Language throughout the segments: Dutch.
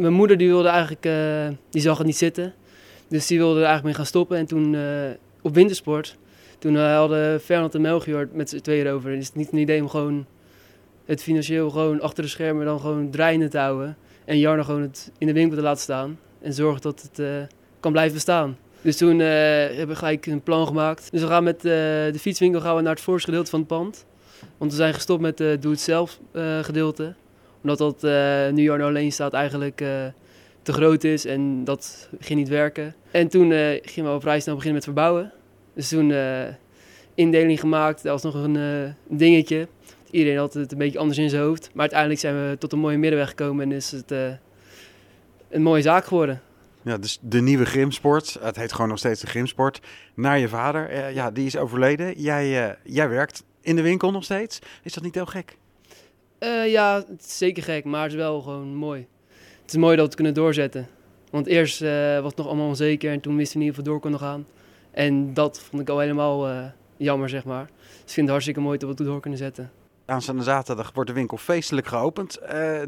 Mijn moeder die wilde eigenlijk, eh, die zag het niet zitten. Dus die wilde er eigenlijk mee gaan stoppen. En toen eh, op wintersport, toen eh, hadden Fernand en Melchior met z'n tweeën erover. En is het niet een idee om gewoon het financieel gewoon achter de schermen dan gewoon draaiende te houden. En Jarno gewoon het in de winkel te laten staan. En zorgen dat het kan blijven bestaan. Dus toen hebben we gelijk een plan gemaakt. Dus we gaan met de fietswinkel gaan we naar het voorste gedeelte van het pand. Want we zijn gestopt met het doe-het-zelf eh, gedeelte. Omdat dat eh, nu Jarno alleen staat eigenlijk eh, te groot is en dat ging niet werken. En toen eh, gingen we op vrij snel beginnen met verbouwen. Dus toen indeling gemaakt, dat was nog een dingetje. Iedereen had het een beetje anders in zijn hoofd. Maar uiteindelijk zijn we tot een mooie middenweg gekomen en is het een mooie zaak geworden. Ja, dus de nieuwe Grimsport. Het heet gewoon nog steeds de Grimsport. Naar je vader. Ja, die is overleden. Jij, jij werkt in de winkel nog steeds. Is dat niet heel gek? Eh, ja, het is zeker gek, maar het is wel gewoon mooi. Het is mooi dat we het kunnen doorzetten. Want eerst eh, was het nog allemaal onzeker en toen wisten we niet of we door konden gaan. En dat vond ik al helemaal eh, jammer, zeg maar. Dus ik vind het hartstikke mooi dat we het door kunnen zetten. Aanstaande zaterdag wordt de winkel feestelijk geopend.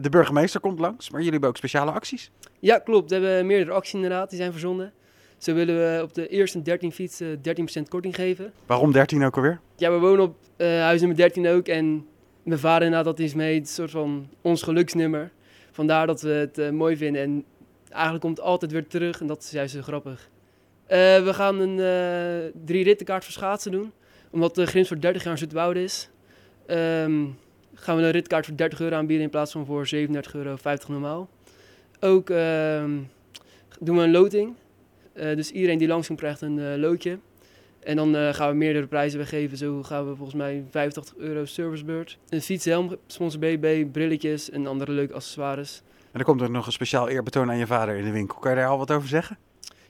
De burgemeester komt langs, maar jullie hebben ook speciale acties. Ja, klopt. We hebben meerdere acties inderdaad, die zijn verzonden. Zo willen we op de eerste 13 fietsen 13% korting geven. Waarom 13 ook alweer? Ja, we wonen op eh, huis nummer 13 ook. En mijn vader inderdaad, dat is mee het soort van ons geluksnummer. Vandaar dat we het eh, mooi vinden. En eigenlijk komt het altijd weer terug en dat is juist zo grappig. Eh, we gaan een eh, drie rittenkaart voor schaatsen doen. Omdat de grens voor 30 jaar in Zoetwoude is. Ehm, gaan we een ritkaart voor 30 euro aanbieden in plaats van voor 37,50 euro normaal. Ook ehm, doen we een loting. Dus iedereen die langskomt krijgt een loodje. En dan eh, gaan we meerdere prijzen weggeven. Zo gaan we volgens mij 85 euro servicebeurt. Een fietshelm, sponsor BB, brilletjes en andere leuke accessoires. En er komt er nog een speciaal eerbetoon aan je vader in de winkel. Kan je daar al wat over zeggen?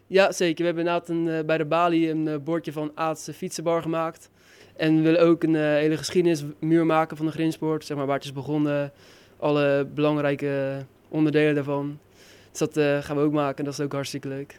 Ja, zeker. We hebben inderdaad een, eh, bij de balie een eh, bordje van Aatse fietsenbar gemaakt. En we willen ook een hele geschiedenismuur maken van de Grinsport. Zeg maar waar het is begonnen. Alle belangrijke onderdelen daarvan. Dus dat gaan we ook maken en dat is ook hartstikke leuk.